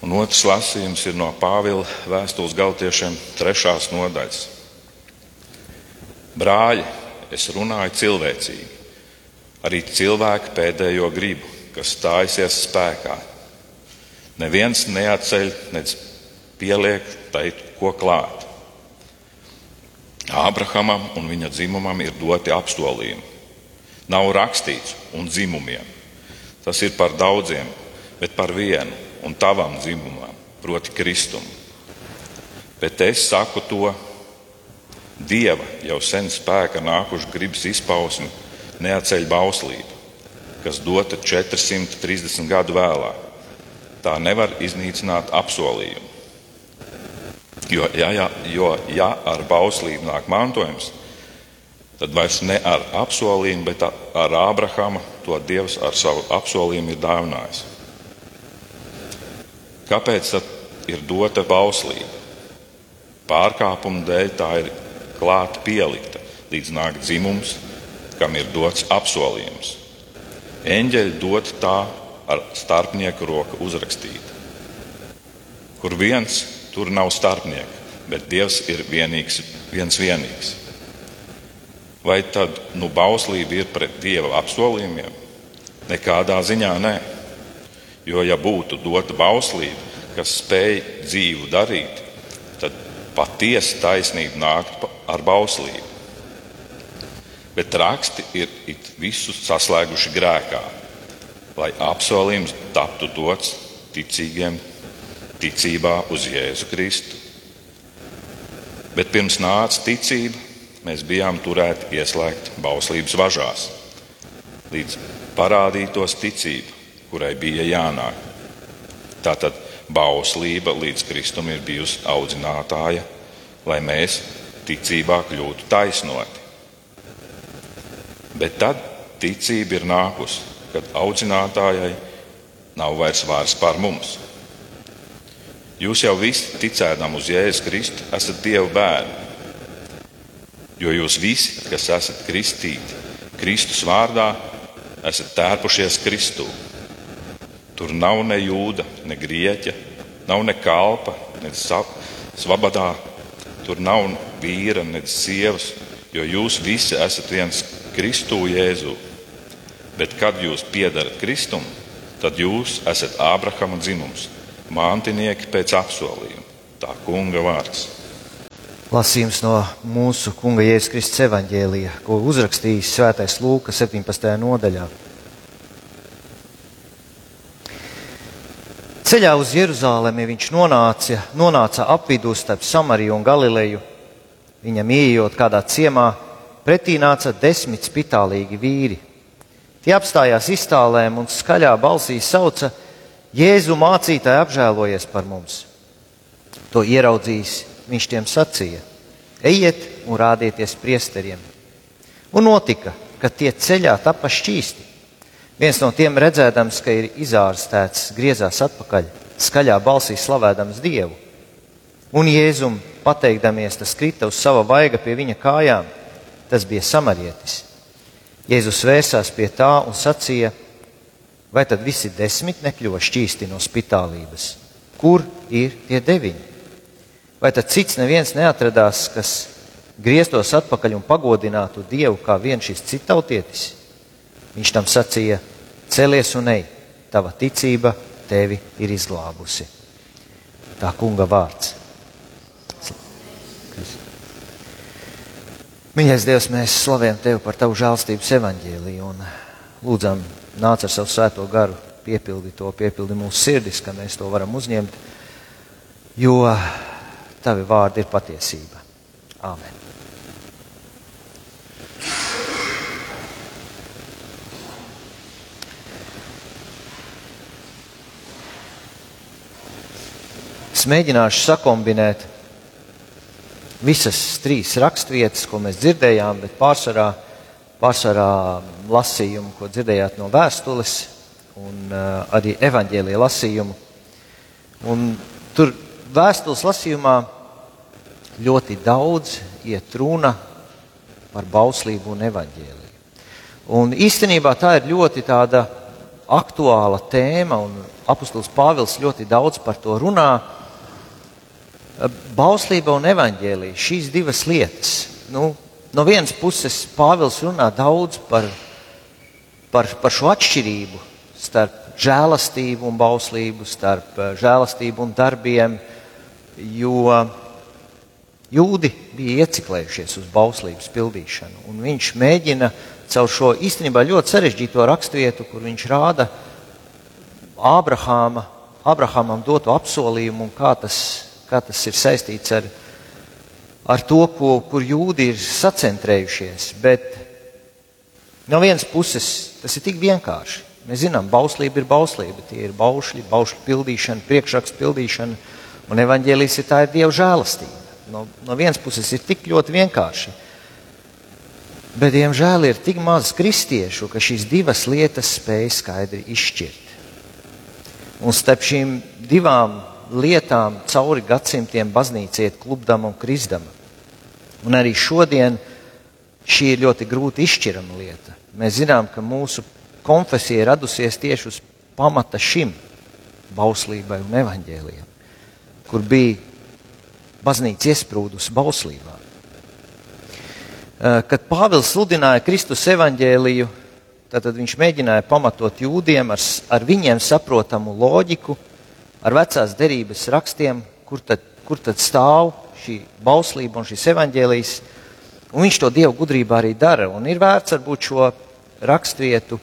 Un otrs lasījums ir no Pāvila vēstules galtiešiem trešās nodaļas. Brāļi, es runāju cilvēcīgi, arī cilvēku pēdējo gribu, kas stājusies spēkā. Neviens neatceļ, nec pieliek tai ko klāt. Ābrahamam un viņa dzimumam ir doti apsolījumi. Nav rakstīts un dzimumiem. Tas ir par daudziem, bet par vienu un tavam dzimumam, proti, Kristum. Bet es saku to, Dieva jau sen spēka nākuši gribas izpausmi neatceļ bauslību, kas dota 430 gadu vēlāk. Tā nevar iznīcināt apsolījumu. Jo, ja, ja, jo, ja ar bauslību nāk mantojums, tad vairs ne ar apsolījumu, bet ar Ābrahama to Dievs ar savu apsolījumu ir dāvinājis. Kāpēc ir dota bauslība? Pārkāpuma dēļ tā ir klāta pielikta, līdz nāk dzimums, kam ir dots apsolījums. Eņģeļi dot tā ar starpnieku roku uzrakstīta. Kur viens, tur nav starpnieka, bet Dievs ir vienīgs, viens vienīgs. Vai tad nu, bauslība ir pret Dieva apsolījumiem? Nekādā ziņā nē. Jo, ja būtu dota bauslība, kas spēj dzīvu darīt, tad patiesa taisnība nāktu ar bauslību. Bet raksti ir visu saslēguši grēkā, lai apsolījums taptu dots ticīgiem ticībā uz Jēzu Kristu. Bet pirms nāca ticība, mēs bijām turēti ieslēgt bauslības važās, līdz parādītos ticība, kurai bija jānāk. Tātad bauslība līdz Kristum ir bijusi audzinātāja, lai mēs ticībā kļūtu taisnoti. Bet tad ticība ir nākusi, kad audzinātājai nav vairs vārds par mums. Jūs jau visi ticēdam uz Jēzus Kristu, esat Dieva bērni. Jo jūs visi, kas esat kristīti Kristus vārdā, esat tērpušies Kristū. Tur nav ne jūda, ne grieķa, nav ne kalpa, ne svabadā. Tur nav vīra, ne sievas, jo jūs visi esat viens Kristū Jēzu. Bet kad jūs piedarat Kristum, tad jūs esat Ābrahama dzimums, mantinieki pēc apsolījuma. Tā kunga vārds. Lasījums no mūsu Kunga Jēzus Kristus evaņģēlija, ko uzrakstījis Svētais Lūka 17. nodaļā. Ceļā uz Jeruzalemi viņš nonāca, nonāca apvidū starp Samariju un Galileju. Viņam ieejot kādā ciemā, pretī nāca desmit spitālīgi vīri. Tie apstājās iztālēm un skaļā balsī sauca: Jēzu mācītāji apžēlojies par mums! To ieraudzījis viņš tiem sacīja: Ejiet un rādieties priesteriem. Un notika, ka tie ceļā tapa šķīsti. Viens no tiem redzēdams, ka ir izārstēts, griezās atpakaļ, skaļā balsī slavēdams Dievu. Un Jēzum pateikdamies, tas krita uz sava vaiga pie viņa kājām. Tas bija samarietis. Jēzus vērsās pie tā un sacīja: Vai tad visi desmit nekļuva šķīsti no spitālības? Kur ir tie deviņi? Vai tad cits neviens neatradās, kas grieztos atpakaļ un pagodinātu Dievu kā viens šis citautietis? Viņš tam sacīja: Celies un ej, tava ticība tevi ir izglābusi. Tā kunga vārds. Mīļais Dievs, mēs slavējam Tevi par Tavu žēlstības evaņģēliju un lūdzam, nāc ar savu svēto garu, piepildi to, piepildi mūsu sirdis, ka mēs to varam uzņemt. Jo Tavi vārdi ir patiesība. Āmen. Es mēģināšu sakombinēt visas trīs raksturvietas, ko mēs dzirdējām, bet pārsvarā, pārsvarā lasījumu, ko dzirdējāt no vēstules, un uh, arī evaņģēlīja lasījumu. Un tur vēstules lasījumā ļoti daudz iet runa par bauslību un evaņģēliju. Un īstenībā tā ir ļoti tāda aktuāla tēma, un apustulis Pāvils ļoti daudz par to runā. Bauslība un evaņģēlīja šīs divas lietas. Nu, no vienas puses Pāvils runā daudz par, par, par šo atšķirību starp žēlastību un bauslību, starp žēlastību un darbiem, jo jūdi bija ieciklējušies uz bauslības pildīšanu. Viņš mēģina caur šo īstenībā ļoti sarežģīto raksturvietu, kur viņš rāda Ābrahāma, Ābrahamam doto apsolījumu un kā tas, kā tas ir saistīts ar, ar to, ko, kur jūdi ir sacentrējušies. Bet no vienas puses tas ir tik vienkārši. Mēs zinām, bauslība ir bauslība, tie ir baušļi, baušļu pildīšana, priekšrakstu pildīšana, un evaņģēlīs ir tā ir Dieva žēlastība. No, no vienas puses ir tik ļoti vienkārši. Bet, diemžēl, ir tik maz kristiešu, ka šīs divas lietas spēj skaidri izšķirt. Un starp šīm divām lietām cauri gadsimtiem baznīca iet klubdama un krizdama. Un arī šodien šī ir ļoti grūti izšķirama lieta. Mēs zinām, ka mūsu konfesija ir radusies tieši uz pamata šim bauslībai un evaņģēliem, kur bija baznīca iesprūdusi bauslībā. Eh, kad Pāvils sludināja Kristus evaņģēliju, tad viņš mēģināja pamatot jūdiem ar, ar viņiem saprotamu loģiku, ar vecās derības rakstiem, kur tad, kur tad stāv šī bauslība un šis evaņģēlijs. Un viņš to dievu gudrībā arī dara. Un ir vērts varbūt šo rakstvietu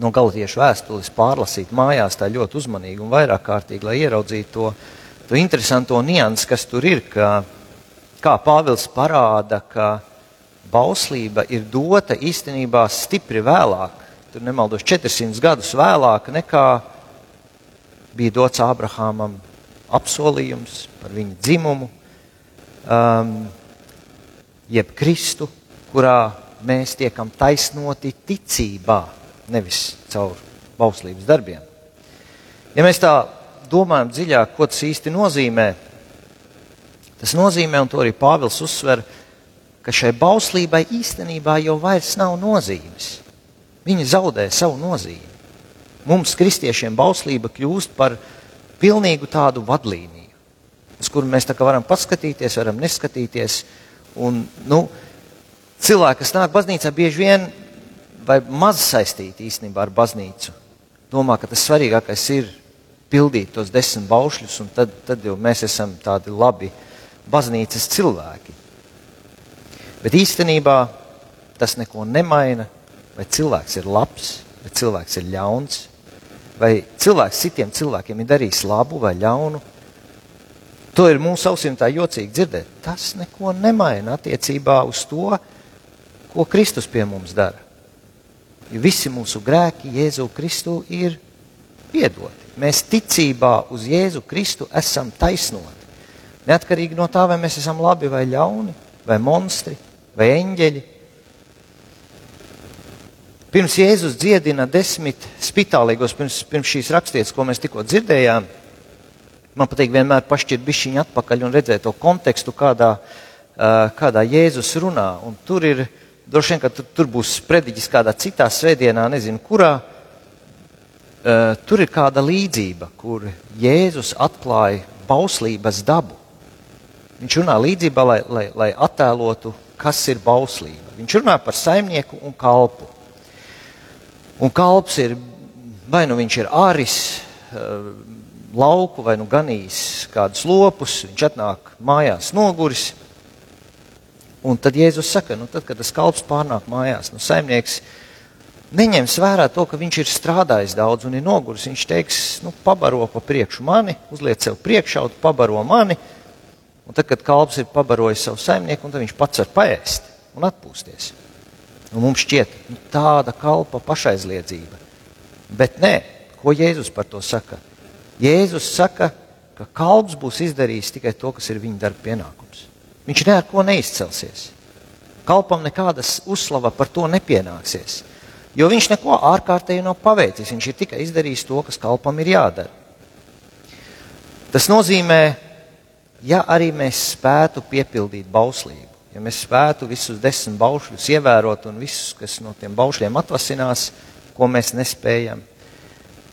no galotiešu vēstules pārlasīt mājās tā ļoti uzmanīgi un vairāk kārtīgi, lai ieraudzītu to, to interesanto niansu, kas tur ir, ka, kā Pāvils parāda, ka bauslība ir dota īstenībā stipri vēlāk, tur nemaldos 400 gadus vēlāk nekā bija dots Ābrahamam apsolījums par viņa dzimumu, um, jeb Kristu, kurā mēs tiekam taisnoti ticībā, nevis caur bauslības darbiem. Ja mēs tā domājam dziļāk, ko tas īsti nozīmē, tas nozīmē, un to arī Pāvils uzsver, ka šai bauslībai īstenībā jau vairs nav nozīmes. Viņa zaudē savu nozīmi. Mums, kristiešiem, bauslība kļūst par pilnīgu tādu vadlīniju, uz kuru mēs varam paskatīties, varam neskatīties. Un, nu, cilvēki, kas nāk baznīcā, bieži vien vai maz saistīti īstenībā ar baznīcu, domā, ka tas svarīgākais ir pildīt tos desmit baušļus, un tad, tad jau mēs esam tādi labi baznīcas cilvēki. Bet īstenībā tas neko nemaina, vai cilvēks ir labs, vai cilvēks ir ļauns, vai cilvēks citiem cilvēkiem ir darījis labu vai ļaunu. To ir mūsu ausīm tā jocīgi dzirdēt. Tas neko nemaina attiecībā uz to, ko Kristus pie mums dara. Jo visi mūsu grēki Jēzu Kristu ir piedoti. Mēs ticībā uz Jēzu Kristu esam taisnoti. Neatkarīgi no tā, vai mēs esam labi vai ļauni, vai monstri, vai eņģeļi. Pirms Jēzus dziedina desmit spitālīgos, pirms, pirms šīs rakstītas, ko mēs tikko dzirdējām, man patīk vienmēr pašķirt bišķiņu atpakaļ un redzēt to kontekstu, kādā, kādā Jēzus runā. Un tur ir, droši vien, ka tur, tur būs prediķis kādā citā svētdienā, nezinu kurā, tur ir kāda līdzība, kur Jēzus atklāja bauslības dabu. Viņš runā līdzībā, lai, lai, lai attēlotu kas ir bauslība. Viņš runā par saimnieku un kalpu. Un kalps ir, vai nu viņš ir āris, eh, lauku vai nu ganījis kādus lopus, viņš atnāk mājās noguris. Un tad Jēzus saka, nu tad, kad tas kalps pārnāk mājās, nu saimnieks neņems vērā to, ka viņš ir strādājis daudz un ir noguris. Viņš teiks, nu pabaro pa priekšu mani, uzliec sev priekšautu, pabaro mani, Un tad, kad kalps ir pabarojis savu saimnieku, tad viņš pats var paēst un atpūsties. Un mums šķiet nu, tāda kalpa pašaizliedzība. Bet nē, ko Jēzus par to saka? Jēzus saka, ka kalps būs izdarījis tikai to, kas ir viņa darba pienākums. Viņš neko neizcelsies. Kalpam nekādas uzslava par to nepienāksies. Jo viņš neko ārkārtēji nav paveicis. Viņš ir tikai izdarījis to, kas kalpam ir jādara. Tas nozīmē, ja arī mēs spētu piepildīt bauslību, ja mēs spētu visus desmit baušļus ievērot un visus, kas no tiem baušļiem atvasinās, ko mēs nespējam,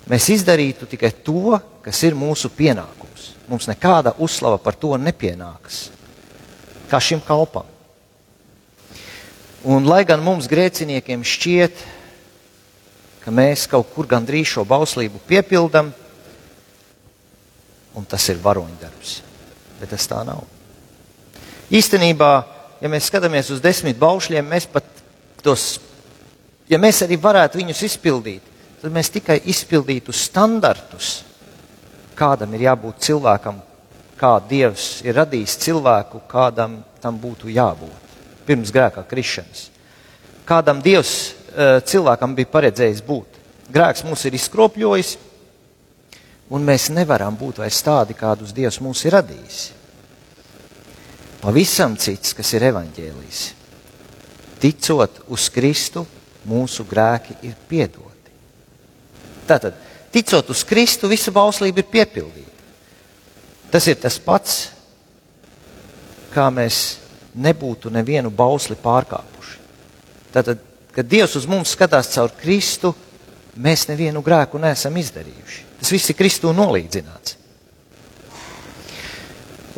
mēs izdarītu tikai to, kas ir mūsu pienākums. Mums nekāda uzslava par to nepienākas. Kā šim kalpam. Un, lai gan mums grēciniekiem šķiet, ka mēs kaut kur gandrīz šo bauslību piepildām, un tas ir varoņdarbs, bet tas tā nav. Īstenībā, ja mēs skatāmies uz desmit baušļiem, mēs pat tos, ja mēs arī varētu viņus izpildīt, tad mēs tikai izpildītu standartus, kādam ir jābūt cilvēkam, kā Dievs ir radījis cilvēku, kādam tam būtu jābūt pirms grēkā krišanas. Kādam Dievs uh, cilvēkam bija paredzējis būt. Grēks mūs ir izkropļojis, un mēs nevaram būt vairs tādi, kādus Dievs mūs ir radījis. Pavisam cits, kas ir evaņģēlijs. Ticot uz Kristu, mūsu grēki ir piedoti. Tātad, ticot uz Kristu, visa bauslība ir piepildīta. Tas ir tas pats, kā mēs nebūtu nevienu bausli pārkāpuši. Tātad, kad Dievs uz mums skatās caur Kristu, mēs nevienu grēku neesam izdarījuši. Tas viss ir Kristū nolīdzināts.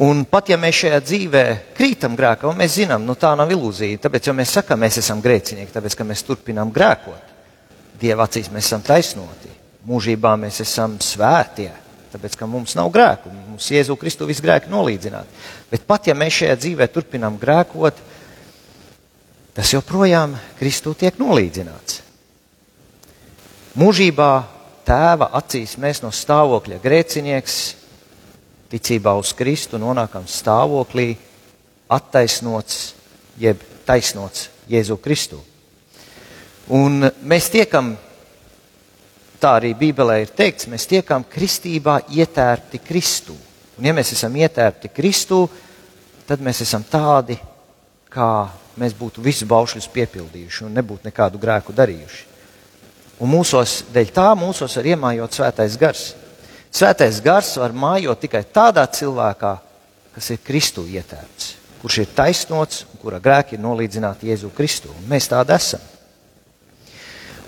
Un pat ja mēs šajā dzīvē krītam grēkā, mēs zinām, nu tā nav ilūzija, tāpēc jau mēs sakām, mēs esam grēcinieki, tāpēc ka mēs turpinām grēkot. Dieva acīs mēs esam taisnoti, mūžībā mēs esam svētie, tāpēc ka mums nav grēku, mums Jēzu Kristu visu grēku nolīdzināt. Bet pat ja mēs šajā dzīvē turpinām grēkot, tas joprojām Kristu tiek nolīdzināts. Mūžībā tēva acīs mēs no stāvokļa grēcinieks ticībā uz Kristu nonākam stāvoklī, attaisnots, jeb taisnots Jēzu Kristu. Un mēs tiekam, tā arī Bībelē ir teikts, mēs tiekam kristībā ietērpti Kristū. Un ja mēs esam ietērpti Kristū, tad mēs esam tādi, kā mēs būtu visu baušļus piepildījuši un nebūtu nekādu grēku darījuši. Un mūsos, dēļ tā mūsos var iemājot svētais gars. Svētais gars var mājot tikai tādā cilvēkā, kas ir Kristu ietērts, kurš ir taisnots un kura grēki ir nolīdzināti Jēzu Kristu. Mēs tādi esam.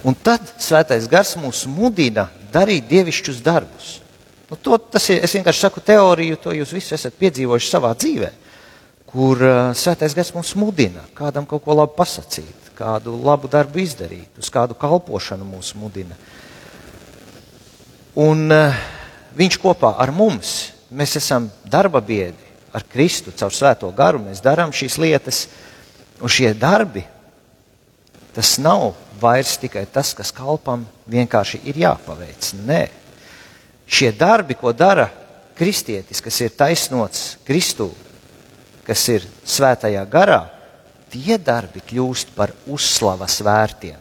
Un tad svētais gars mūs mudina darīt dievišķus darbus. Nu, to, ir, es vienkārši saku teoriju, to jūs visi esat piedzīvojuši savā dzīvē, kur uh, svētais gars mūs mudina kādam kaut ko labu pasakīt, kādu labu darbu izdarīt, uz kādu kalpošanu mūs mudina. Un uh, viņš kopā ar mums, mēs esam darba biedri ar Kristu caur svēto garu, mēs darām šīs lietas, un šie darbi, tas nav vairs tikai tas, kas kalpam vienkārši ir jāpaveic. Nē, šie darbi, ko dara kristietis, kas ir taisnots Kristū, kas ir svētajā garā, tie darbi kļūst par uzslavas vērtiem.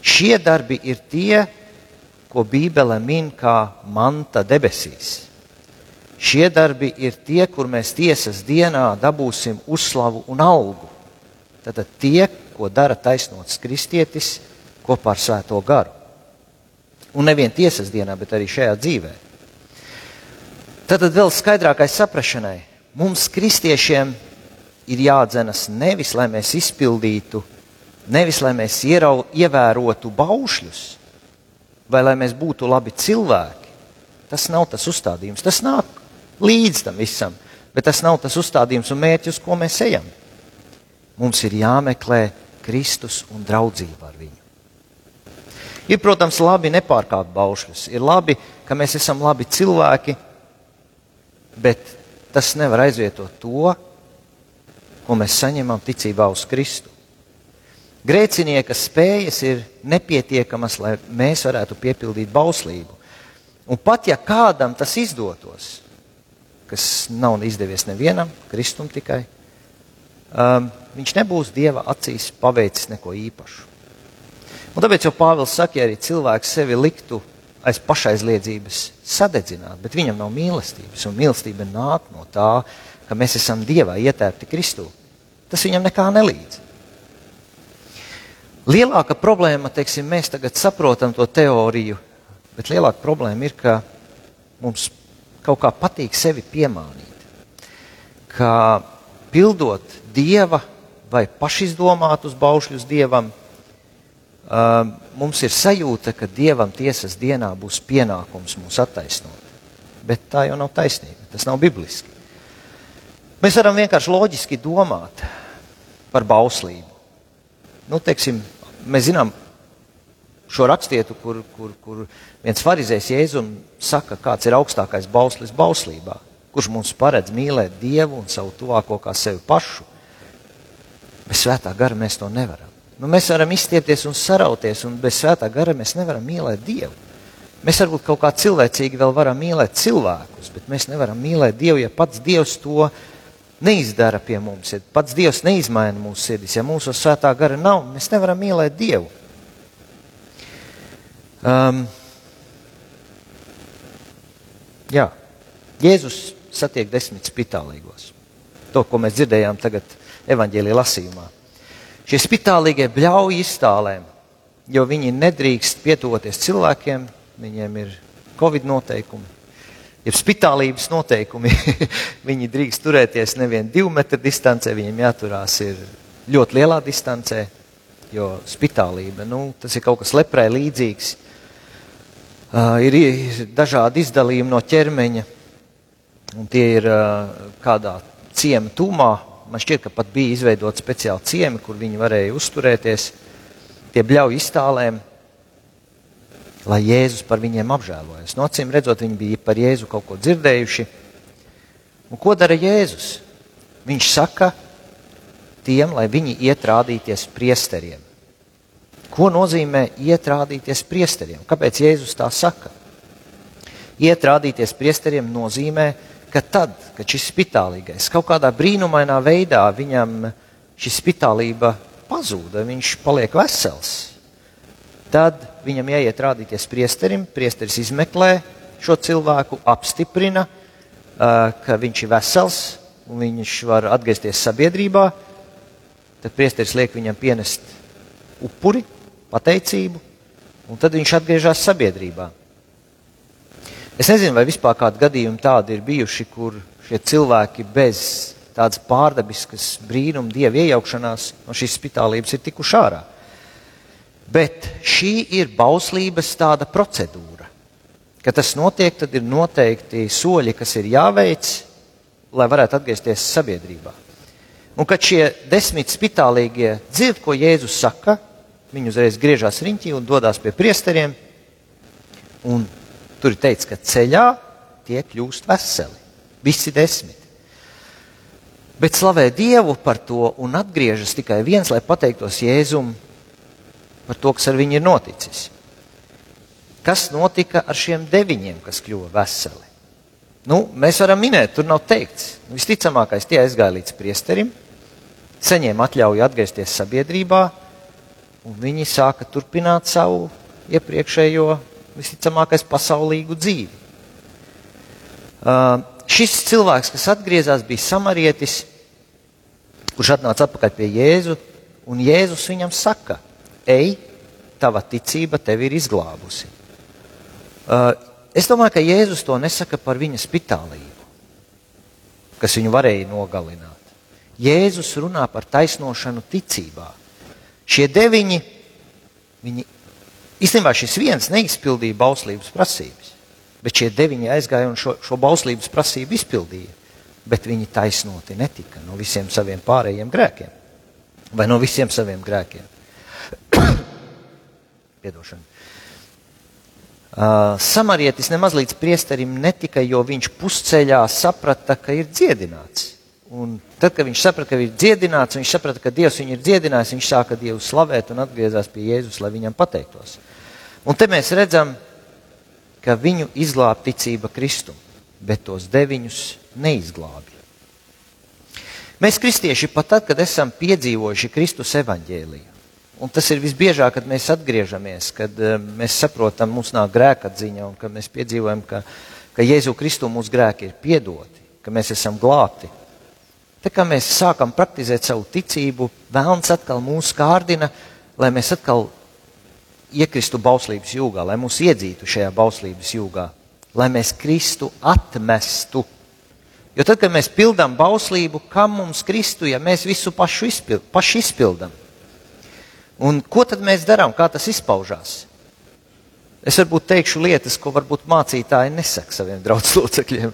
Šie darbi ir tie, ko Bībele min kā manta debesīs. Šie darbi ir tie, kur mēs tiesas dienā dabūsim uzslavu un algu. Tātad tie, ko dara taisnots kristietis kopā ar svēto garu. Un nevien tiesas dienā, bet arī šajā dzīvē. Tātad vēl skaidrākai saprašanai mums, kristiešiem, ir jādzenas nevis, lai mēs izpildītu, nevis, lai mēs ierau, ievērotu baušļus, vai lai mēs būtu labi cilvēki. Tas nav tas uzstādījums. Tas nāk līdz tam visam, bet tas nav tas uzstādījums un mērķis, uz ko mēs ejam. Mums ir jāmeklē Kristus un draudzība ar viņu. Ir, protams, labi nepārkāpt baušļus. Ir labi, ka mēs esam labi cilvēki, bet tas nevar aizvietot to, ko mēs saņemam ticībā uz Kristu. Grēcinieka spējas ir nepietiekamas, lai mēs varētu piepildīt bauslību. Un pat ja kādam tas izdotos, kas nav izdevies nevienam, Kristum tikai, um, viņš nebūs Dieva acīs paveicis neko īpašu. Un tāpēc jau Pāvils saka, ja arī cilvēks sevi liktu aiz pašaizliedzības sadedzināt, bet viņam nav mīlestības, un mīlestība nāk no tā, ka mēs esam Dievā ietērpti Kristū. Tas viņam nekā nelīdz. Lielāka problēma, teiksim, mēs tagad saprotam to teoriju, bet lielāka problēma ir, ka mums kaut kā patīk sevi piemānīt. Ka pildot dieva vai pašizdomātus baušļus dievam, uh, mums ir sajūta, ka Dievam tiesas dienā būs pienākums mūs attaisnot. Bet tā jau nav taisnība, tas nav bibliski. Mēs varam vienkārši loģiski domāt par bauslību. Nu, teiksim, mēs zinām šo rakstietu, kur, kur, kur viens farizējs Jēzum saka, kāds ir augstākais bauslis bauslībā, kurš mums paredz mīlēt Dievu un savu tuvāko kā sevi pašu. Bez svētā gara mēs to nevaram. Nu, mēs varam izstiepties un sarauties, un bez svētā gara mēs nevaram mīlēt Dievu. Mēs varbūt kaut kā cilvēcīgi vēl varam mīlēt cilvēkus, bet mēs nevaram mīlēt Dievu, ja pats Dievs to neizdara pie mums. Ja pats Dievs neizmaina mūsu sirdis, ja mūsu svētā gara nav, mēs nevaram mīlēt Dievu. Um, jā, Jēzus satiek desmit spitālīgos. To, ko mēs dzirdējām tagad evaņģēlī lasījumā. Šie spitālīgie bļauj iztālēm, jo viņi nedrīkst pietuvoties cilvēkiem, viņiem ir covid noteikumi, ir spitālības noteikumi. viņi drīkst turēties nevien divu metru distancē, viņiem jāturās ir ļoti lielā distancē, jo spitālība, nu, tas ir kaut kas leprai līdzīgs. Uh, ir, ir dažādi izdalījumi no ķermeņa, un tie ir uh, kādā ciema tūmā, Man šķiet, ka pat bija izveidot speciāli ciemi, kur viņi varēja uzturēties. Tie bļauj iztālēm, lai Jēzus par viņiem apžēlojas. No acīm redzot, viņi bija par Jēzu kaut ko dzirdējuši. Un ko dara Jēzus? Viņš saka tiem, lai viņi iet rādīties priesteriem. Ko nozīmē iet rādīties priesteriem? Kāpēc Jēzus tā saka? Iet rādīties priesteriem nozīmē, ka tad, kad šis spitālīgais kaut kādā brīnumainā veidā viņam šī spitālība pazuda, viņš paliek vesels, tad viņam jāiet rādīties priesterim, priesteris izmeklē šo cilvēku, apstiprina, ka viņš ir vesels un viņš var atgriezties sabiedrībā, tad priesteris liek viņam pienest upuri, pateicību, un tad viņš atgriežas sabiedrībā. Es nezinu, vai vispār kādi gadījumi tādi ir bijuši, kur šie cilvēki bez tādas pārdabiskas brīnuma, dieva iejaukšanās no šīs spitālības ir tikuši ārā. Bet šī ir bauslības tāda procedūra. Kad tas notiek, tad ir noteikti soļi, kas ir jāveic, lai varētu atgriezties sabiedrībā. Un kad šie desmit spitālīgie dzird, ko Jēzus saka, viņi uzreiz griežās riņķī un dodas pie priesteriem. Un Tur ir teikts, ka ceļā tie kļūst veseli. Visi desmit. Bet slavē Dievu par to un atgriežas tikai viens, lai pateiktos Jēzum par to, kas ar viņu ir noticis. Kas notika ar šiem deviņiem, kas kļuva veseli? Nu, mēs varam minēt, tur nav teikts. Visticamākais tie aizgāja līdz priesterim, saņēma atļauju atgriezties sabiedrībā, un viņi sāka turpināt savu iepriekšējo visticamākais pasaulīgu dzīvi. Uh, šis cilvēks, kas atgriezās, bija samarietis, kurš atnāca atpakaļ pie Jēzu, un Jēzus viņam saka, ej, tava ticība tevi ir izglābusi. Uh, es domāju, ka Jēzus to nesaka par viņa spitālību, kas viņu varēja nogalināt. Jēzus runā par taisnošanu ticībā. Šie deviņi, viņi Īstenībā šis viens neizpildīja bauslības prasības, bet šie deviņi aizgāja un šo, šo bauslības prasību izpildīja. Bet viņi taisnoti netika no visiem saviem pārējiem grēkiem vai no visiem saviem grēkiem. Piedošana. Uh, samarietis nemaz līdz priesterim netika, jo viņš pusceļā saprata, ka ir dziedināts. Un tad, kad viņš saprata, ka ir dziedināts, viņš saprata, ka Dievs viņu ir dziedinājis, viņš sāka Dievu slavēt un atgriezās pie Jēzus, lai viņam pateiktos. Un te mēs redzam, ka viņu izglāba ticība Kristum, bet tos deviņus neizglābja. Mēs, kristieši, pat tad, kad esam piedzīvojuši Kristus evaņģēliju, un tas ir visbiežāk, kad mēs atgriežamies, kad uh, mēs saprotam, mums nāk grēka atziņa, un kad mēs piedzīvojam, ka, ka Jēzu Kristu mūsu grēki ir piedoti, ka mēs esam glābti. Tā kā mēs sākam praktizēt savu ticību, vēlams atkal mūs kārdina, lai mēs atkal iekristu bauslības jūgā, lai mūs iedzītu šajā bauslības jūgā, lai mēs Kristu atmestu. Jo tad, kad mēs pildām bauslību, kam mums Kristu, ja mēs visu pašu izpild, paši izpildām? Un ko tad mēs darām, kā tas izpaužās? Es varbūt teikšu lietas, ko varbūt mācītāji nesaka saviem draugiem.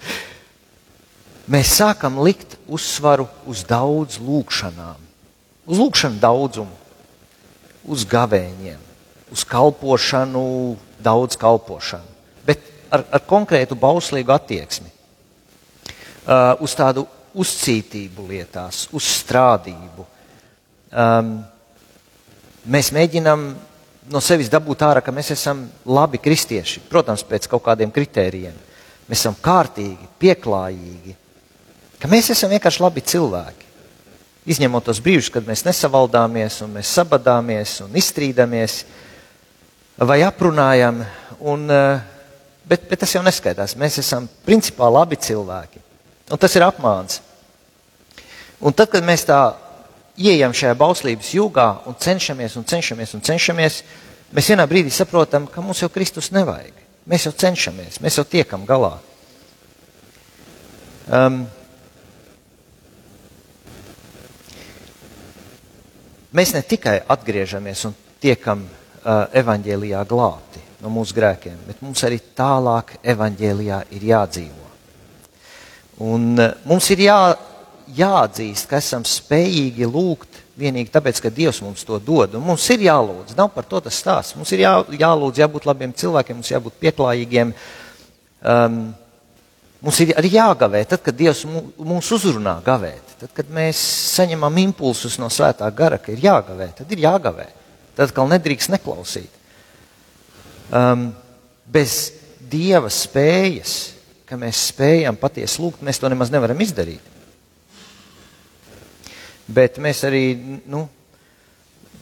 Mēs sākam likt uzsvaru uz daudz lūgšanām, uz lūgšanu daudzumu, uz gavēņiem, uz kalpošanu, daudz kalpošanu, bet ar, ar konkrētu bauslīgu attieksmi, uh, uz tādu uzcītību lietās, uz strādību. Um, mēs mēģinām no sevis dabūt ārā, ka mēs esam labi kristieši, protams, pēc kaut kādiem kritērijiem. Mēs esam kārtīgi, pieklājīgi, ka mēs esam vienkārši labi cilvēki. Izņemot tos brīžus, kad mēs nesavaldāmies, un mēs sabadāmies un izstrīdamies vai aprunājam, un, eh, bet, bet tas jau neskaitās. Mēs esam principā labi cilvēki. Un tas ir apmāns. Un tad, kad mēs tā ieejam šajā bauslības jūgā un cenšamies un cenšamies un cenšamies, mēs vienā brīdī saprotam, ka mums jau Kristus nevajag. Mēs jau cenšamies, mēs jau tiekam galā. Um, mēs ne tikai atgriežamies un tiekam uh, evaņģēlijā glābti no mūsu grēkiem, bet mums arī tālāk evaņģēlijā ir jādzīvo. Un uh, mums ir jā, jāatzīst, ka esam spējīgi lūgt vienīgi tāpēc, ka Dievs mums to dod. Un mums ir jālūdz, nav par to tas stāsts. Mums ir jā, jālūdz, jābūt labiem cilvēkiem, mums jābūt pieklājīgiem. Um, mums ir arī jāgavē, tad, kad Dievs mūs uzrunā gavēt, tad, kad mēs saņemam impulsus no svētā gara, ka ir jāgavē, tad ir jāgavē. Tad atkal nedrīkst neklausīt. Um, bez Dieva spējas, ka mēs spējam patiesi lūgt, mēs to nemaz nevaram izdarīt bet mēs arī, nu,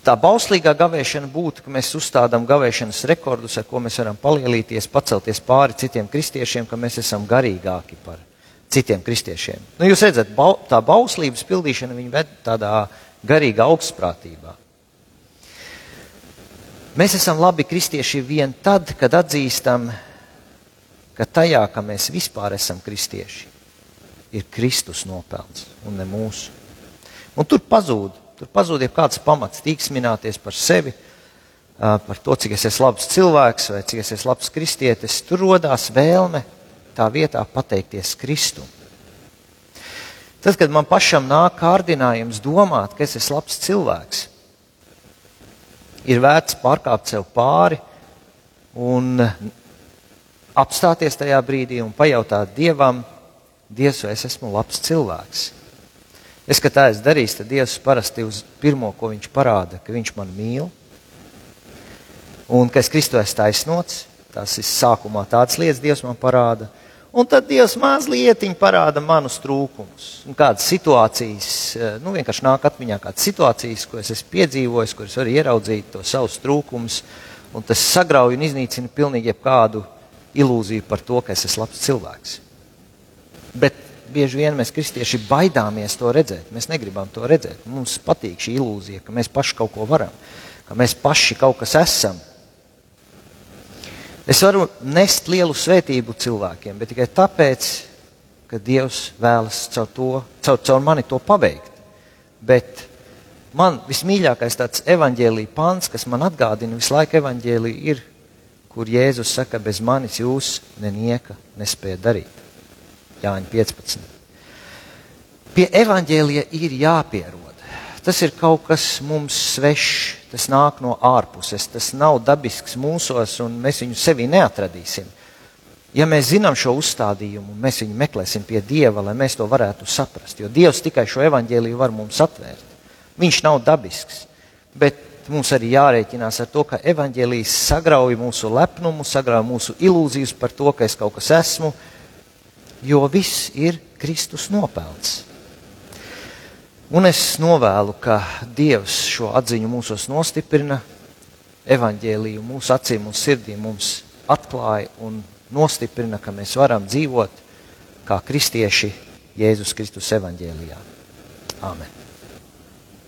tā bauslīgā gavēšana būtu, ka mēs uzstādām gavēšanas rekordus, ar ko mēs varam palielīties, pacelties pāri citiem kristiešiem, ka mēs esam garīgāki par citiem kristiešiem. Nu, jūs redzat, bau, tā bauslības pildīšana viņa ved tādā garīgā augstprātībā. Mēs esam labi kristieši vien tad, kad atzīstam, ka tajā, ka mēs vispār esam kristieši, ir Kristus nopelns un ne mūsu. Un tur pazūd, tur pazūd jau kāds pamats tīksmināties par sevi, par to, cik es esmu labs cilvēks vai cik es esmu labs kristietis. Tur rodās vēlme tā vietā pateikties Kristum. Tad, kad man pašam nāk kārdinājums domāt, ka es esmu labs cilvēks, ir vērts pārkāpt sev pāri un apstāties tajā brīdī un pajautāt Dievam, Dievs, vai es esmu labs cilvēks? Es, kad tā esmu darījis, tad Dievs parasti uz pirmo, ko viņš parāda, ka viņš man mīl un ka es Kristu esmu taisnots. Tas ir sākumā tādas lietas Dievs man parāda. Un tad Dievs mazliet parāda manus trūkumus. Kādas situācijas, eh, nu vienkārši nāk atmiņā kādas situācijas, ko es esmu piedzīvojis, kuras var ieraudzīt to savus trūkumus. Un tas sagrauj un iznīcina pilnīgi jebkādu ilūziju par to, ka es esmu labs cilvēks. Bet bieži vien mēs kristieši baidāmies to redzēt. Mēs negribam to redzēt. Mums patīk šī ilūzija, ka mēs paši kaut ko varam, ka mēs paši kaut kas esam. Es varu nest lielu svētību cilvēkiem, bet tikai tāpēc, ka Dievs vēlas caur, to, caur, caur mani to paveikt. Bet man vismīļākais tāds evaņģēlīja pants, kas man atgādina visu laiku evaņģēlīju, ir, kur Jēzus saka, bez manis jūs nenieka nespēja darīt. Jāņa 15. Pie evaņģēlija ir jāpierod. Tas ir kaut kas mums svešs, tas nāk no ārpuses, tas nav dabisks mūsos, un mēs viņu sevī neatradīsim. Ja mēs zinām šo uzstādījumu, mēs viņu meklēsim pie Dieva, lai mēs to varētu saprast. Jo Dievs tikai šo evaņģēliju var mums atvērt. Viņš nav dabisks, bet mums arī jārēķinās ar to, ka evaņģēlijas sagrauj mūsu lepnumu, sagrauj mūsu ilūzijas par to, ka es kaut kas esmu, jo viss ir Kristus nopelns. Un es novēlu, ka Dievs šo atziņu mūsos nostiprina, evaņģēlīju mūsu acīm un sirdīm mums atklāja un nostiprina, ka mēs varam dzīvot kā kristieši Jēzus Kristus evaņģēlijā. Āmen!